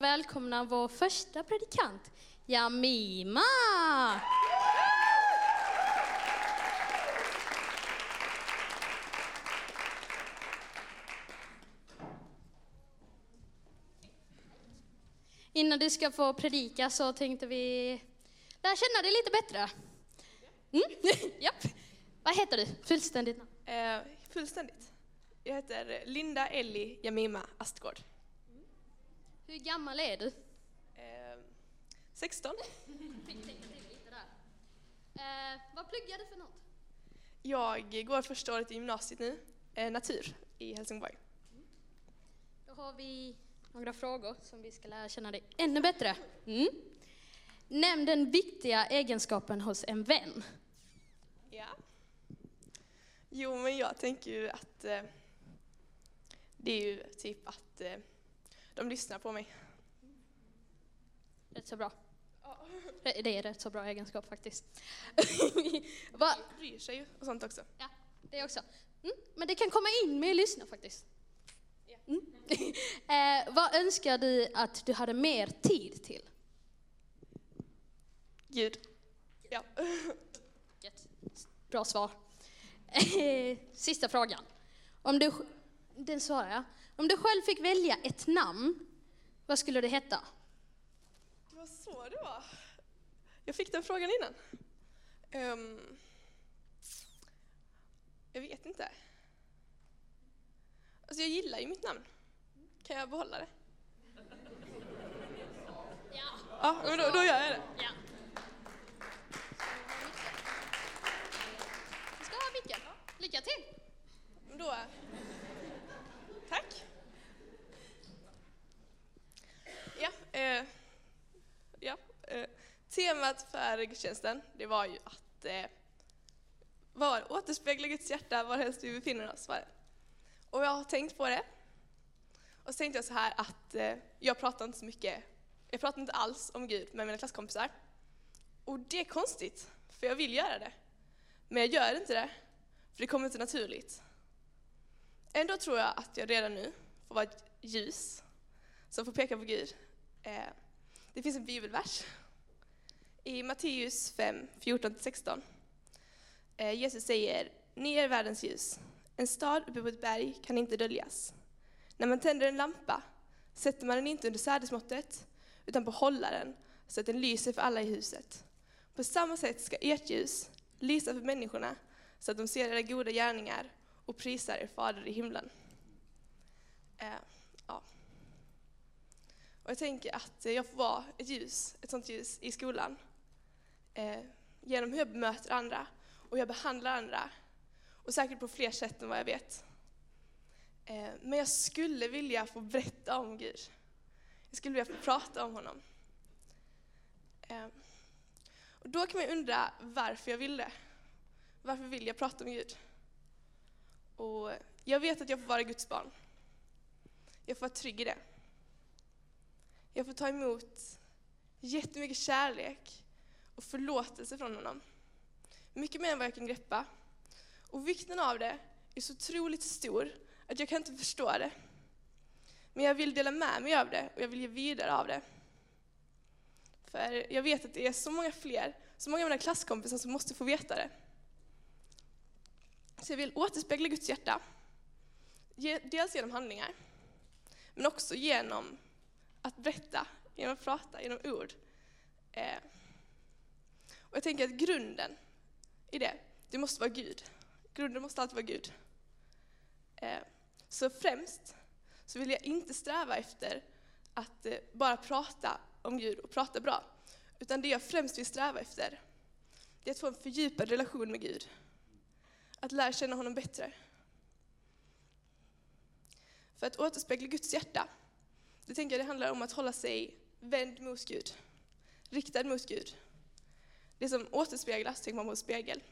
välkomna vår första predikant, Jamima. Innan du ska få predika så tänkte vi lära känna dig lite bättre. Mm? Japp. Vad heter du? Fullständigt namn. Uh, fullständigt. Jag heter Linda Elli Jamima Astgård. Hur gammal är du? Eh, 16. Fick tänka till lite där. Eh, vad pluggar du för något? Jag går första året i gymnasiet nu, eh, natur, i Helsingborg. Då har vi några frågor som vi ska lära känna dig ännu bättre. Mm. Nämn den viktiga egenskapen hos en vän. Ja. Jo, men jag tänker ju att eh, det är ju typ att eh, de lyssnar på mig. Rätt så bra. Det är rätt så bra egenskap faktiskt. Va? Bryr sig ju och sånt också. Ja, det också. Mm. Men det kan komma in med att lyssna faktiskt. Mm. eh, vad önskar du att du hade mer tid till? Gud. Ja. Gött. Bra svar. Eh, Sista frågan. Om du, den svarar jag. Om du själv fick välja ett namn, vad skulle det heta? Det var så det var. Jag fick den frågan innan. Ehm, jag vet inte. Alltså jag gillar ju mitt namn. Kan jag behålla det? Ja. Ja, men då, då gör jag det. ja. Du ska ha micken. Lycka till. Då... Tack. Ja, eh, ja eh, temat för gudstjänsten, det var ju att eh, var, återspegla Guds hjärta varhelst vi befinner oss. Var. Och jag har tänkt på det. Och så tänkte jag så här att eh, jag pratar inte så mycket, jag pratar inte alls om Gud med mina klasskompisar. Och det är konstigt, för jag vill göra det. Men jag gör inte det, för det kommer inte naturligt. Ändå tror jag att jag redan nu får vara ett ljus som får peka på Gud. Eh, det finns en bibelvers i Matteus 5, 14-16. Eh, Jesus säger, ni är världens ljus. En stad uppe på ett berg kan inte döljas. När man tänder en lampa sätter man den inte under sädesmåttet utan på hållaren så att den lyser för alla i huset. På samma sätt ska ert ljus lysa för människorna så att de ser era goda gärningar och prisar er fader i himlen. Eh, och jag tänker att jag får vara ett ljus, ett sånt ljus i skolan. Eh, genom hur jag bemöter andra och hur jag behandlar andra. Och säkert på fler sätt än vad jag vet. Eh, men jag skulle vilja få berätta om Gud. Jag skulle vilja få prata om honom. Eh, och då kan man undra varför jag vill det. Varför vill jag prata om Gud? Och jag vet att jag får vara Guds barn. Jag får vara trygg i det. Jag får ta emot jättemycket kärlek och förlåtelse från honom. Mycket mer än vad jag kan greppa. Och vikten av det är så otroligt stor att jag kan inte förstå det. Men jag vill dela med mig av det och jag vill ge vidare av det. För jag vet att det är så många fler, så många av mina klasskompisar som måste få veta det. Så jag vill återspegla Guds hjärta. Dels genom handlingar, men också genom att berätta, genom att prata, genom ord. Eh, Och jag tänker att grunden i det, det måste vara Gud. Grunden måste alltid vara Gud. Eh, Så främst så vill jag inte sträva efter att eh, bara prata om Gud och prata bra. Utan det jag främst vill sträva efter, det är att få en fördjupad relation med Gud. Att lära känna honom bättre. För att återspegla Guds hjärta, det tänker jag det handlar om att hålla sig vänd mot Gud. Riktad mot Gud. Det som återspeglas tänker man på en spegel.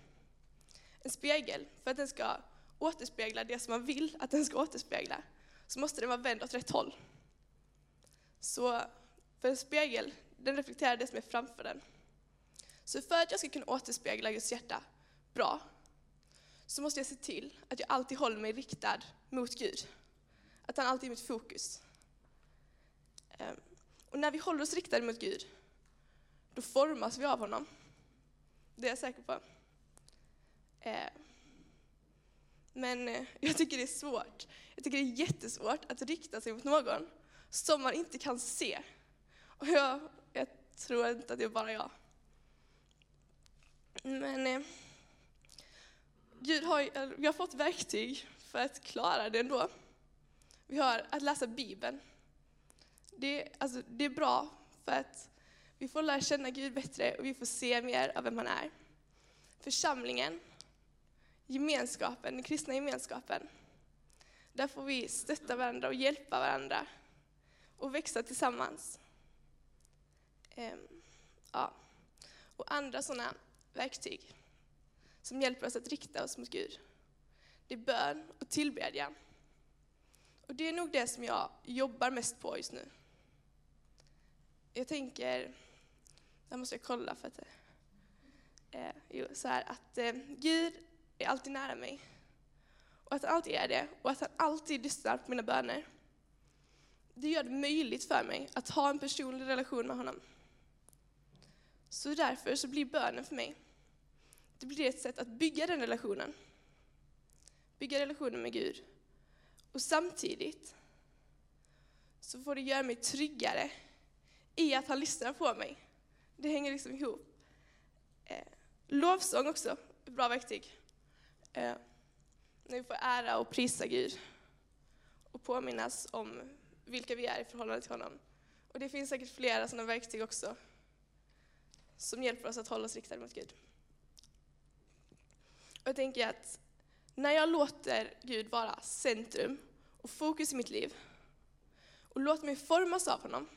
En spegel, för att den ska återspegla det som man vill att den ska återspegla, så måste den vara vänd åt rätt håll. Så för en spegel, den reflekterar det som är framför den. Så för att jag ska kunna återspegla Guds hjärta bra, så måste jag se till att jag alltid håller mig riktad mot Gud. Att han alltid är mitt fokus. Ehm, och när vi håller oss riktade mot Gud, då formas vi av honom. Det är jag säker på. Ehm, men eh, jag tycker det är svårt. Jag tycker det är jättesvårt att rikta sig mot någon som man inte kan se. Och jag, jag tror inte att det är bara jag. Men eh, Gud har, vi har fått verktyg för att klara det ändå. Vi har att läsa Bibeln. Det, alltså, det är bra för att vi får lära känna Gud bättre och vi får se mer av vem han är. Församlingen, gemenskapen, den kristna gemenskapen, där får vi stötta varandra och hjälpa varandra och växa tillsammans. Ehm, ja. Och andra sådana verktyg som hjälper oss att rikta oss mot Gud. Det är bön och tillbedjan. Och det är nog det som jag jobbar mest på just nu. Jag tänker, jag måste jag kolla för att eh, jo, så här, att eh, Gud är alltid nära mig. Och att han alltid är det och att han alltid lyssnar på mina böner. Det gör det möjligt för mig att ha en personlig relation med honom. Så därför så blir bönen för mig, det blir ett sätt att bygga den relationen. Bygga relationen med Gud. Och samtidigt så får det göra mig tryggare i att han lyssnar på mig. Det hänger liksom ihop. Eh, lovsång också, ett bra verktyg. Eh, när vi får ära och prisa Gud och påminnas om vilka vi är i förhållande till honom. Och det finns säkert flera sådana verktyg också som hjälper oss att hålla oss riktade mot Gud. Och jag tänker att när jag låter Gud vara centrum och fokus i mitt liv och låter mig formas av honom,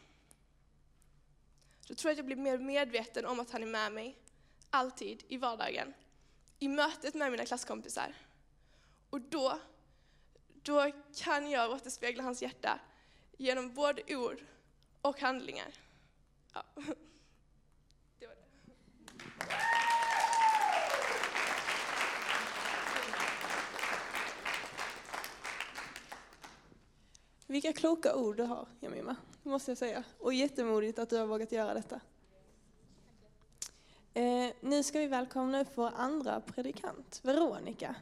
då tror jag att jag blir mer medveten om att han är med mig, alltid, i vardagen, i mötet med mina klasskompisar. Och då, då kan jag återspegla hans hjärta genom både ord och handlingar. Ja. Det var det. Vilka kloka ord du har, Jamima, måste jag säga. Och jättemodigt att du har vågat göra detta. Eh, nu ska vi välkomna upp vår andra predikant, Veronica.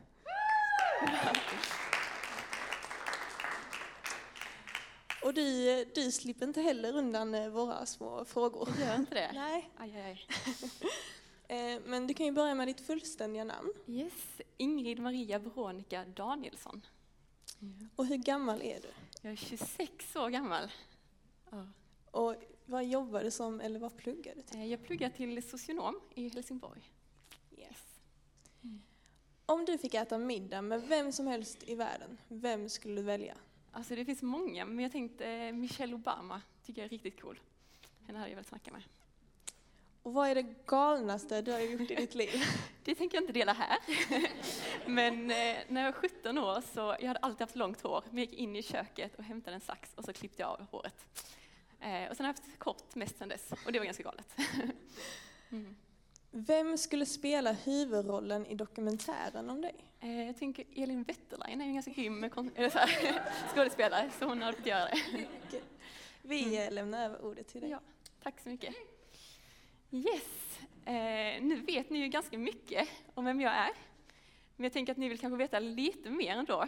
Och du, du slipper inte heller undan eh, våra små frågor. Gör inte det? Nej. Aj, aj, aj. Eh, men du kan ju börja med ditt fullständiga namn. Yes, Ingrid Maria Veronica Danielsson. Och hur gammal är du? Jag är 26 år gammal. Ja. Och vad jobbar du som, eller vad pluggar du till? Eh, Jag pluggar till socionom i Helsingborg. Yes. Om du fick äta middag med vem som helst i världen, vem skulle du välja? Alltså det finns många, men jag tänkte eh, Michelle Obama tycker jag är riktigt cool. Henne hade jag velat snacka med. Och vad är det galnaste du har gjort i ditt liv? Det tänker jag inte dela här. Men eh, när jag var 17 år så, jag hade alltid haft långt hår, men jag gick in i köket och hämtade en sax och så klippte jag av håret. Eh, och sen har jag haft kort mest sen dess, och det var ganska galet. Mm. Vem skulle spela huvudrollen i dokumentären om dig? Eh, jag tänker Elin Wetterlein är en ganska grym skådespelare, så hon hade fått göra det. Vi eh, lämnar över ordet till dig. Ja, tack så mycket. Yes, eh, nu vet ni ju ganska mycket om vem jag är. Men jag tänker att ni vill kanske veta lite mer ändå.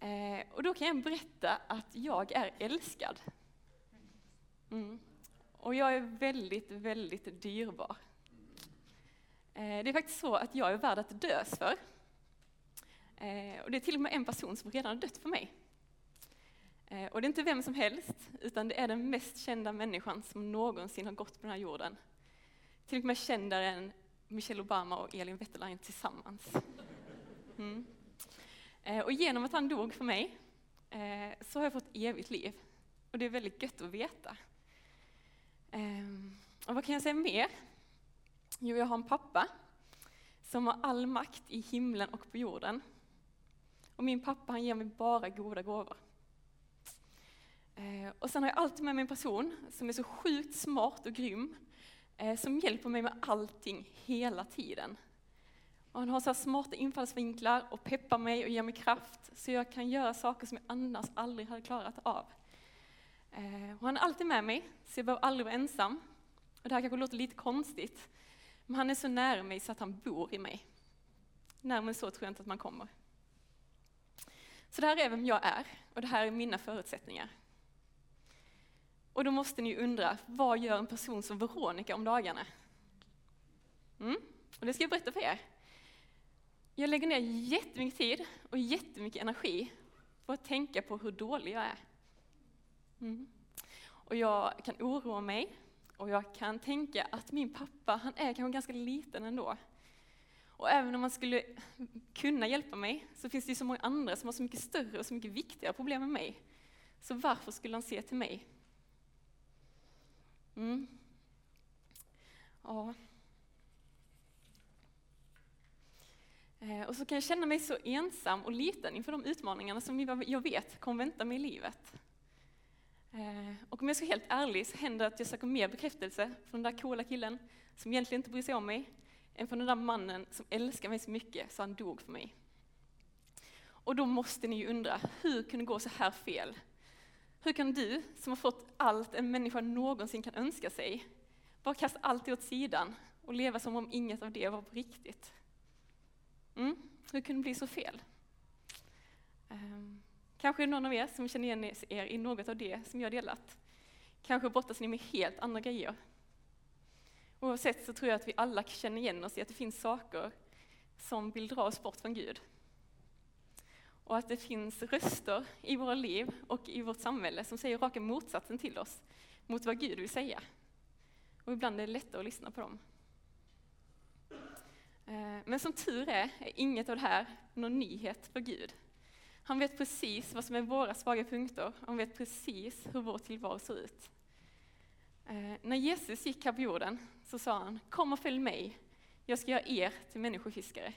Eh, och då kan jag berätta att jag är älskad. Mm. Och jag är väldigt, väldigt dyrbar. Eh, det är faktiskt så att jag är värd att dös för. Eh, och det är till och med en person som redan har dött för mig. Och det är inte vem som helst, utan det är den mest kända människan som någonsin har gått på den här jorden. Till och med kändare än Michelle Obama och Elin Wetterlein tillsammans. Mm. Eh, och genom att han dog för mig eh, så har jag fått evigt liv. Och det är väldigt gött att veta. Ehm, och vad kan jag säga mer? Jo, jag har en pappa som har all makt i himlen och på jorden. Och min pappa han ger mig bara goda gåvor. Eh, Och sen har jag alltid med mig en person som är så sjukt smart och grym, eh, som hjälper mig med allting hela tiden. Och han har så här smarta infallsvinklar och peppar mig och ger mig kraft så jag kan göra saker som jag annars aldrig hade klarat av. Eh, och han är alltid med mig, så jag behöver aldrig vara ensam. Och det här kanske låter lite konstigt, men han är så nära mig så att han bor i mig. Närmare så tror jag inte att man kommer. Så det här är vem jag är och det här är mina förutsättningar. Och då måste ni undra, vad gör en person som Veronica om dagarna? Mm? Och det ska jag berätta för er. Jag lägger ner jättemycket tid och jättemycket energi på att tänka på hur dålig jag är. Mm. Och jag kan oroa mig och jag kan tänka att min pappa, han är kanske ganska liten ändå. Och även om han skulle kunna hjälpa mig så finns det ju så många andra som har så mycket större och så mycket viktigare problem än mig. Så varför skulle han se till mig? Mm. Ja. Eh, och så kan jag känna mig så ensam och liten inför de utmaningarna som jag vet kommer vänta mig i livet. Eh, och om jag ska vara helt ärlig så händer det att jag söker mer bekräftelse från den där coola killen som egentligen inte bryr sig om mig, än från den där mannen som älskar mig så mycket så han dog för mig. Och då måste ni ju undra, hur kunde det gå så här fel? Hur kan du, som har fått allt en människa någonsin kan önska sig, bara kasta allt åt sidan och leva som om inget av det var på riktigt? Mm, hur kunde det bli så fel? Um, kanske är det någon av er som känner igen er i något av det som jag delat. Kanske brottas ni med helt andra grejer. Oavsett så tror jag att vi alla känner igen oss i att det finns saker som vill dra oss bort från Gud. Och att det finns röster i våra liv och i vårt samhälle som säger raka motsatsen till oss, mot vad Gud vill säga. Och ibland är det lättare att lyssna på dem. Eh, men som tur är, är inget av det här någon nyhet för Gud. Han vet precis vad som är våra svaga punkter, han vet precis hur vår tillvaro ser ut. Eh, när Jesus gick här på jorden så sa han, kom och följ mig, jag ska göra er till människofiskare.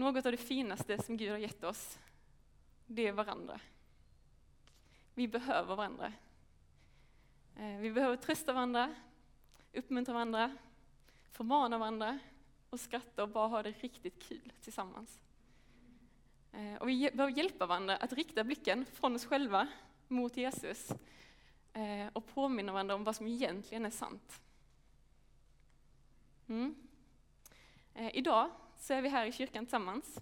Något av det finaste som Gud har gett oss, det är varandra. Vi behöver varandra. Eh, vi behöver trösta varandra, uppmuntra varandra, förmana varandra och skratta och bara ha det riktigt kul tillsammans. Eh, och vi behöver hjälpa varandra att rikta blicken från oss själva mot Jesus eh, och påminna varandra om vad som egentligen är sant. Mm. Idag så är vi här i kyrkan tillsammans.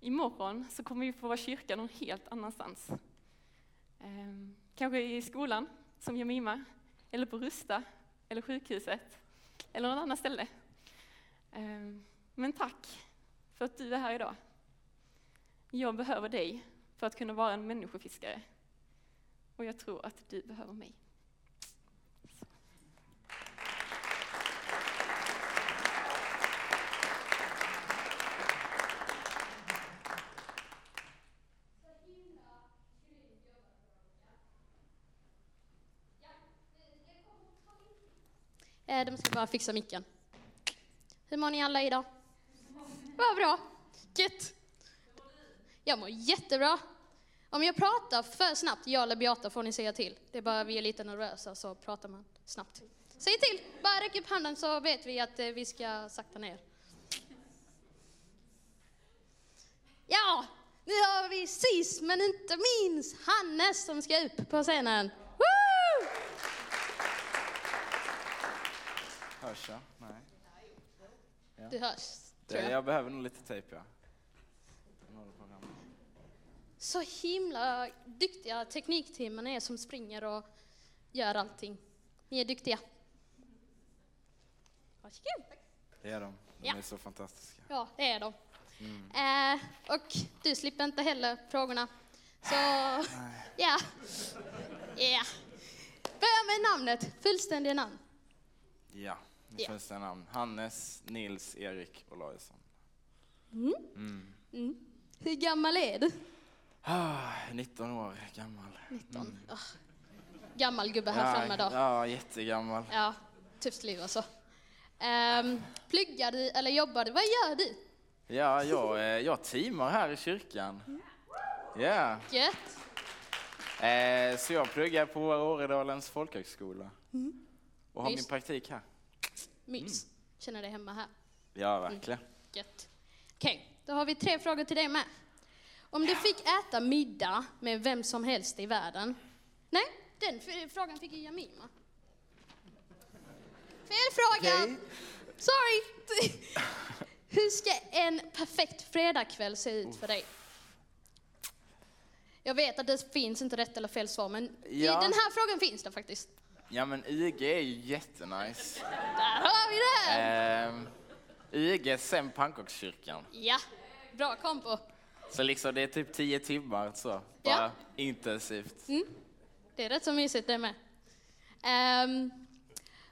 Imorgon så kommer vi få vara kyrka någon helt annanstans. Ehm, kanske i skolan, som Jemima, eller på Rusta, eller sjukhuset, eller något annat ställe. Ehm, men tack för att du är här idag. Jag behöver dig för att kunna vara en människofiskare. Och jag tror att du behöver mig. Eh, de ska bara fixa micken. Hur mår ni alla idag? Vad bra. Gött. Jag mår jättebra. Om jag pratar för snabbt, jag eller Beata, får ni säga till. Det är bara vi är lite nervösa så pratar man snabbt. Säg till, bara räck upp handen så vet vi att eh, vi ska sakta ner. Ja, nu har vi sist men inte minst Hannes som ska upp på scenen. Woo! Hörs jag? Nej. Ja. Du hörs, tror jag. jag behöver nog lite tejp, ja. Så himla duktiga teknikteamen är som springer och gör allting. Ni är duktiga. Varsågod. Det är de. De Ja. är så fantastiska. Ja, det är de. Mm. Eh, och du slipper inte heller frågorna. Så, ja. Ja. Börja med namnet, fullständiga namn. Ja, mitt Ja. första namn. Hannes Nils Erik Olausson. Mm. Mm. Mm. Hur gammal är du? Ah, 19 år gammal. 19. Ah. Gammal gubbe här framme då. Ja, jättegammal. Ja, tufft liv alltså. Um, pluggar du eller jobbar du? Vad gör du? Ja, jag, eh, jag teamar här i kyrkan. Ja, Gött. eh, så jag pluggar på Åredalens folkhögskola. Och har Mys. min praktik här. Mys. Känner dig hemma här. Ja, verkligen. Gött. Okej, då har vi tre frågor till dig med. Om du fick äta middag med vem som helst i världen, Nej, den frågan fick ju Jamima. Fel fråga! Okej. Sorry! Hur ska en perfekt fredagkväll se ut för dig? Jag vet att det finns inte rätt eller fel svar, men i Ja. den här frågan finns det faktiskt. Ja men IG är ju jättenice. Där har vi det! Ehm, IG sen pannkakskyrkan. Ja, bra kombo. Så liksom det är typ 10 timmar så. Bara Ja. intensivt. Det är rätt så mysigt det med. Ehm,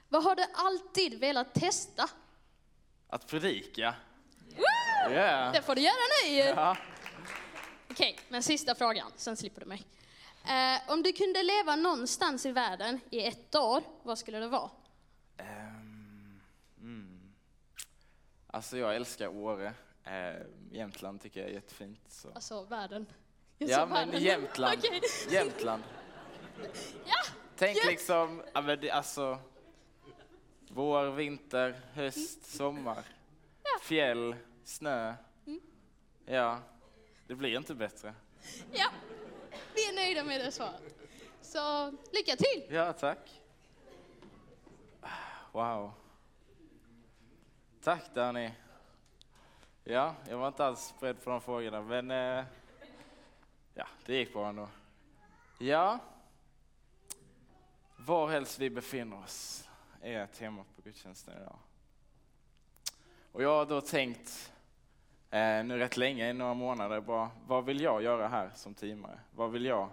vad har du alltid velat testa? Att predika. Woo! Ja. Det får du göra nu! Ja. Okej, men sista frågan, sen slipper du mig. Eh, om du kunde leva någonstans i världen i ett år, vad skulle det vara? Ehm, mm. Alltså jag älskar Åre. Ehm, Jämtland tycker jag är jättefint. Så. Alltså världen. Jag Ja men världen. Jämtland. Okej. Jämtland. Ja, Tänk Yes. liksom, ja, men det, alltså, vår, vinter, höst, sommar, fjäll, snö. Mm. Ja, det blir inte bättre. ja, är nöjda med det svaret. Så lycka till! Ja, tack. Wow. Tack Danny. Ja, jag var inte alls beredd på de frågorna, men eh, ja, det gick bra ändå. Ja, var helst vi befinner oss är temat på gudstjänsten idag. Och jag har då tänkt eh, nu rätt länge, i några månader, bara, vad vill jag göra här som teamare? Vad vill jag,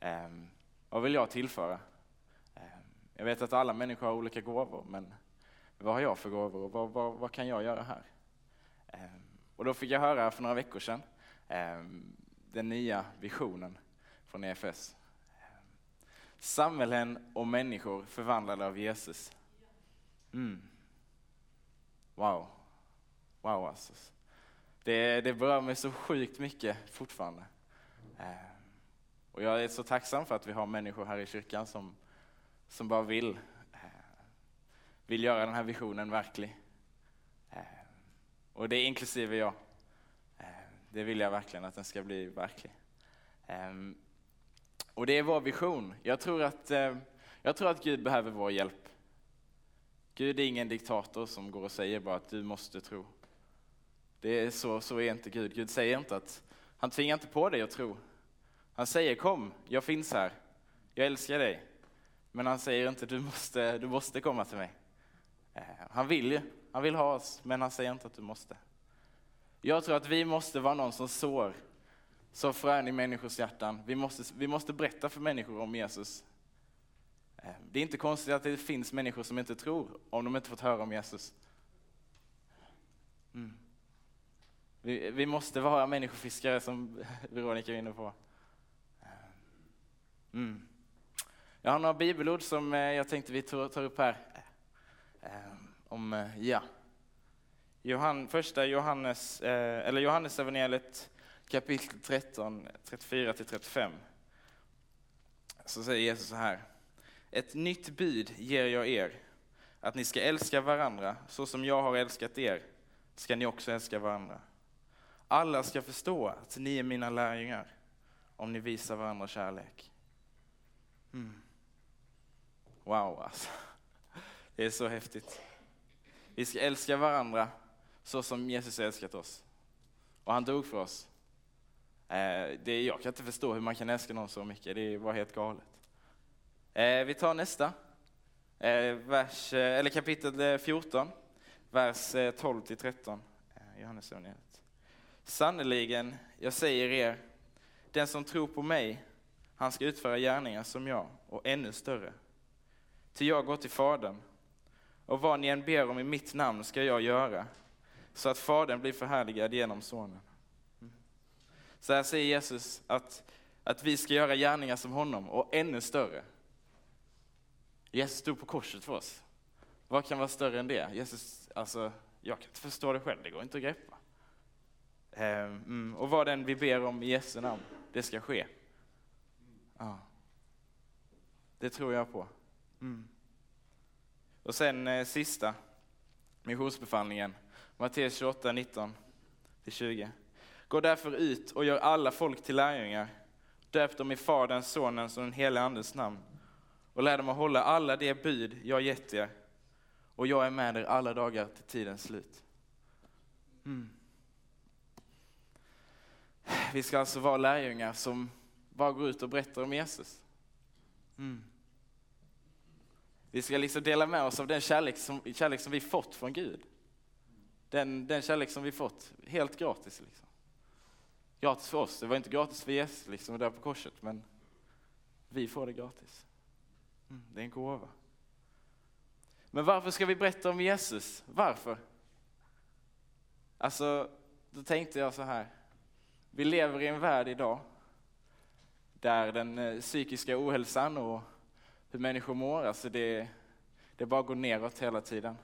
eh, vad vill jag tillföra? Eh, jag vet att alla människor har olika gåvor, men vad har jag för gåvor och vad, vad, vad kan jag göra här? Ehm, och då fick jag höra för några veckor sedan ehm, den nya visionen från EFS. Ehm, samhällen och människor förvandlade av Jesus. Mm. Wow. Wow alltså. Det, det berör mig så sjukt mycket fortfarande. Eh, och jag är så tacksam för att vi har människor här i kyrkan som, som bara vill, eh, vill göra den här visionen verklig. Eh, och det är inklusive jag. Det vill jag verkligen att den ska bli verklig. Och det är vår vision. Jag tror, att, jag tror att Gud behöver vår hjälp. Gud är ingen diktator som går och säger bara att du måste tro. Det är så, så är inte Gud. Gud säger inte att, han tvingar inte på dig att tro. Han säger kom, jag finns här, jag älskar dig. Men han säger inte du måste, du måste komma till mig. Eh, han vill ju, han vill ha oss, men han säger inte att du måste. Jag tror att vi måste vara någon som sår, så frön i människors hjärtan. Vi måste, vi måste berätta för människor om Jesus. Eh, det är inte konstigt att det finns människor som inte tror om de inte fått höra om Jesus. Mm. Vi, vi måste vara människofiskare som Veronica är inne på. Eh, mm. Jag har några bibelord som eh, jag tänkte vi tar upp här. Eh, om, ja. Johan, första Johannes, eller Johannes evangeliet kapitel 13, 34-35. Så säger Jesus så här. Ett nytt bud ger jag er, att ni ska älska varandra så som jag har älskat er, ska ni också älska varandra. Alla ska förstå att ni är mina lärjungar, om ni visar varandra kärlek. Mm. Wow alltså. Det är så häftigt. Vi ska älska varandra så som Jesus älskat oss. Och han dog för oss. Eh, det, jag kan inte förstå hur man kan älska någon så mycket, det är bara helt galet. Eh, vi tar nästa. Eh, vers, eh, eller kapitel eh, 14, vers eh, 12 till 13. Johannes evangeliet. Sannerligen, jag säger er, den som tror på mig, han ska utföra gärningar som jag och ännu större. Till jag går till Fadern, och vad ni än ber om i mitt namn ska jag göra, så att Fadern blir förhärligad genom Sonen. Så här säger Jesus att, att vi ska göra gärningar som honom och ännu större. Jesus stod på korset för oss. Vad kan vara större än det? Jesus, alltså, jag kan inte förstå det själv, det går inte att greppa. Ehm, mm, och vad den vi ber om i Jesu namn, det ska ske. Ja. Det tror jag på. Mm. Och sen eh, sista, missionsbefallningen, Matteus 28, 19 till 20. Gå därför ut och gör alla folk till lärjungar. Döp dem i Faderns, Sonens och den helige Andens namn och lär dem att hålla alla de bud jag gett er. Och jag är med er alla dagar till tidens slut. Mm. Vi ska alltså vara lärjungar som bara går ut och berättar om Jesus. Mm. Vi ska liksom dela med oss av den kärlek som, kärlek som vi fått från Gud. Den, den kärlek som vi fått helt gratis. Liksom. Gratis för oss, det var inte gratis för Jesus liksom, där på korset, men vi får det gratis. Mm, det är en gåva. Men varför ska vi berätta om Jesus? Varför? Alltså, då tänkte jag så här. Vi lever i en värld idag där den eh, psykiska ohälsan och hur människor mår, alltså det, det bara går neråt hela tiden.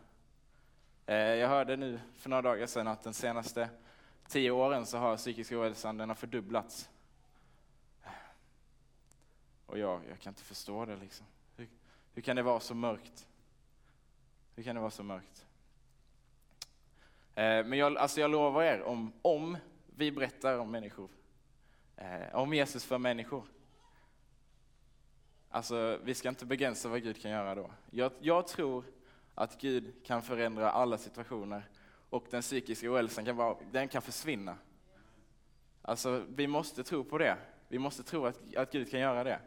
Eh, jag hörde nu för några dagar sedan att den senaste tio åren så har psykisk ohälsan den har fördubblats. Och jag, jag kan inte förstå det liksom. Hur, hur kan det vara så mörkt? Hur kan det vara så mörkt? Eh, men jag, alltså jag lovar er, om, om vi berättar om människor, eh, om Jesus för människor, alltså vi ska inte begränsa vad Gud kan göra då. Jag, jag tror att Gud kan förändra alla situationer och den psykiska ohälsan kan, bara, den kan försvinna. Alltså vi måste tro på det. Vi måste tro att, att Gud kan göra det.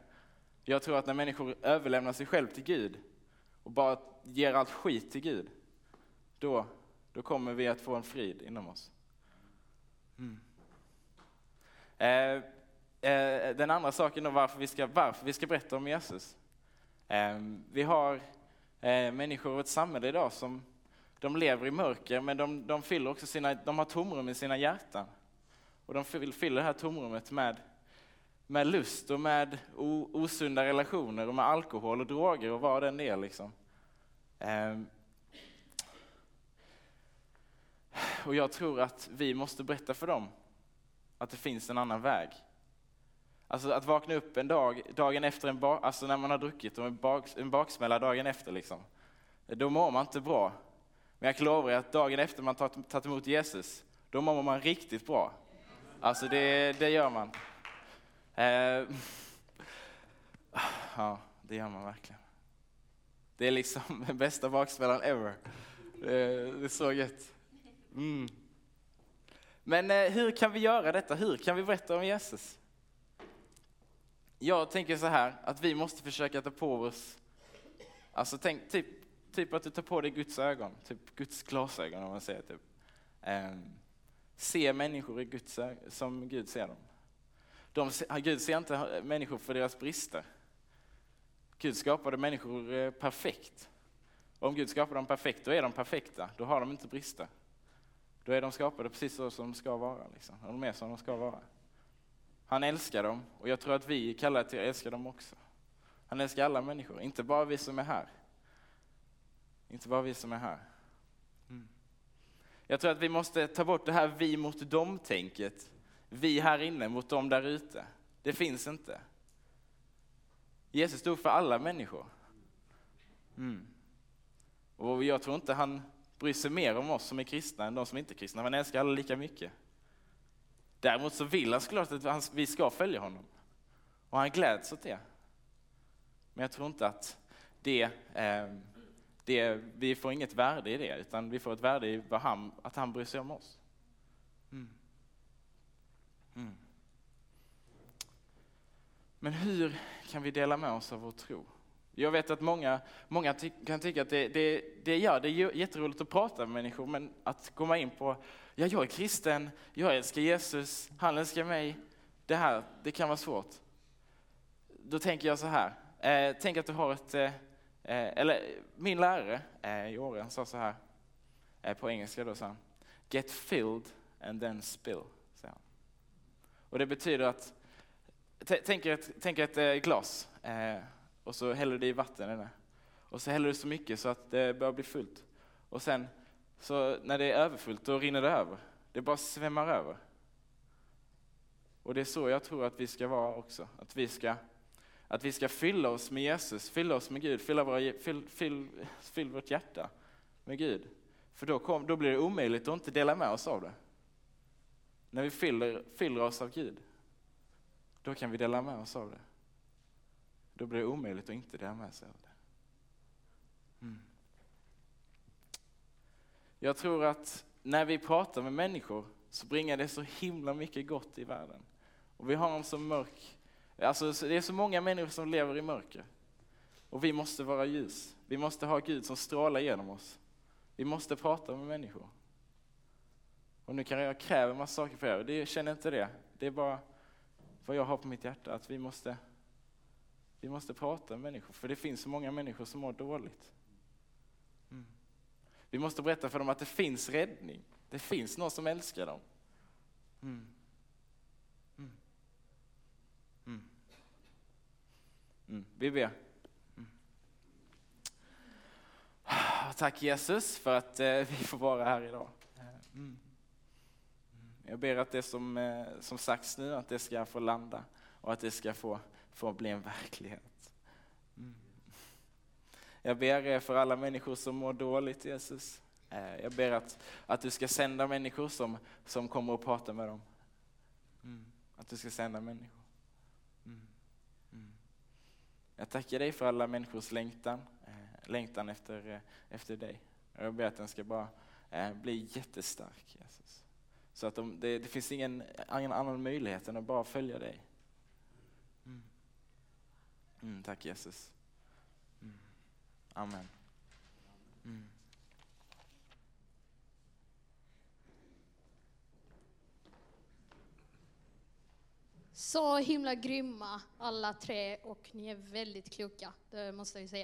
Jag tror att när människor överlämnar sig själv till Gud och bara ger allt skit till Gud, då, då kommer vi att få en frid inom oss. Mm. Eh, eh, den andra saken då varför vi ska, varför vi ska berätta om Jesus. Eh, vi har eh, människor i ett samhälle idag som de lever i mörker men de, de, fyller också sina, de har tomrum i sina hjärtan. Och de fyller det här tomrummet med, med lust och med osunda relationer och med alkohol och droger och vad den är. Liksom. Eh, Ehm. Och jag tror att vi måste berätta för dem att det finns en annan väg. Alltså att vakna upp en dag, dagen efter en bak, alltså när man har druckit och en, bak, en baksmälla dagen efter liksom. Då mår man inte bra. Men jag kan lova er att dagen efter man tagit emot Jesus, då mår man riktigt bra. Alltså det, det gör man. Eh, ja, det gör man verkligen. Det är liksom den bästa baksmällan ever. Eh, det är så gött. Mm. Men eh, hur kan vi göra detta? Hur kan vi berätta om Jesus? Jag tänker så här, att vi måste försöka ta på oss, alltså tänk typ, typ att du tar på dig Guds ögon, typ Guds glasögon om man säger typ. Eh, se människor i Guds ögon, som Gud ser dem. De, Gud ser inte människor för deras brister. Gud skapade människor eh, perfekt. Om Gud skapade dem perfekt, då är de perfekta. Då har de inte brister. Då är de skapade precis så som de ska vara. Liksom. De är som de ska vara. Han älskar dem och jag tror att vi är kallade till att älska dem också. Han älskar alla människor, inte bara vi som är här. Inte bara vi som är här. Mm. Jag tror att vi måste ta bort det här vi mot dem-tänket. Vi här inne mot dem där ute. Det finns inte. Jesus stod för alla människor. Mm. Och jag tror inte han bryr sig mer om oss som är kristna än de som inte är kristna. Han älskar alla lika mycket. Däremot så vill han såklart att vi ska följa honom. Och han gläds åt det. Men jag tror inte att det, eh, det, vi får inget värde i det, utan vi får ett värde i han, att han bryr sig om oss. Mm. Mm. Men hur kan vi dela med oss av vår tro? Jag vet att många, många ty kan tycka att det, det, det, ja, det är jätteroligt att prata med människor, men att komma in på, ja, jag är kristen, jag älskar Jesus, han älskar mig, det här, det kan vara svårt. Då tänker jag så här, eh, tänk att du har ett, eh, eh eller min lärare eh, i Åre, sa så här, eh, på engelska då sa han, get filled and then spill. Och det betyder att Tänk ett, tänk ett eh, glas eh, och så häller du i vatten i det. Och så häller du så mycket så att det börjar bli fullt. Och sen så när det är överfullt då rinner det över. Det bara svämmar över. Och det är så jag tror att vi ska vara också. Att vi ska, att vi ska fylla oss med Jesus, fylla oss med Gud, fylla, våra, fyll, fyll, fyll vårt hjärta med Gud. För då, kom, då blir det omöjligt att inte dela med oss av det. När vi fyller, fyller oss av Gud. då kan vi dela med oss av det. Då blir det omöjligt att inte dela med sig av det. Mm. Jag tror att när vi pratar med människor så bringar det så himla mycket gott i världen. Och vi har en så mörk, alltså det är så många människor som lever i mörker. Och vi måste vara ljus. Vi måste ha Gud som strålar genom oss. Vi måste prata med människor. Och nu kan jag kräva en massa saker för er, det känner inte det. Det är bara vad jag har på mitt hjärta, att vi måste, vi måste prata med människor. För det finns så många människor som mår dåligt. Mm. Vi måste berätta för dem att det finns räddning. Det finns någon som älskar dem. Mm. Mm. Mm. Mm. Vi ber. Mm. Tack Jesus för att eh, vi får vara här idag. Mm. Jag ber att det som, eh, som sagts nu, att det ska få landa och att det ska få, få bli en verklighet. Mm. Jag ber er för alla människor som mår dåligt Jesus. Eh, jag ber att, att du ska sända människor som, som kommer och pratar med dem. Mm. Att du ska sända människor. Mm. Jag tackar dig för alla människors längtan, eh, längtan efter, eh, efter dig. Jag ber att den ska bara bli jättestark Jesus. Så att de, det, det, finns ingen, ingen annan möjlighet än att bara följa dig. Mm. Tack Jesus. Mm. Amen. Mm. Så himla grymma alla tre och ni är väldigt kloka, det måste jag säga.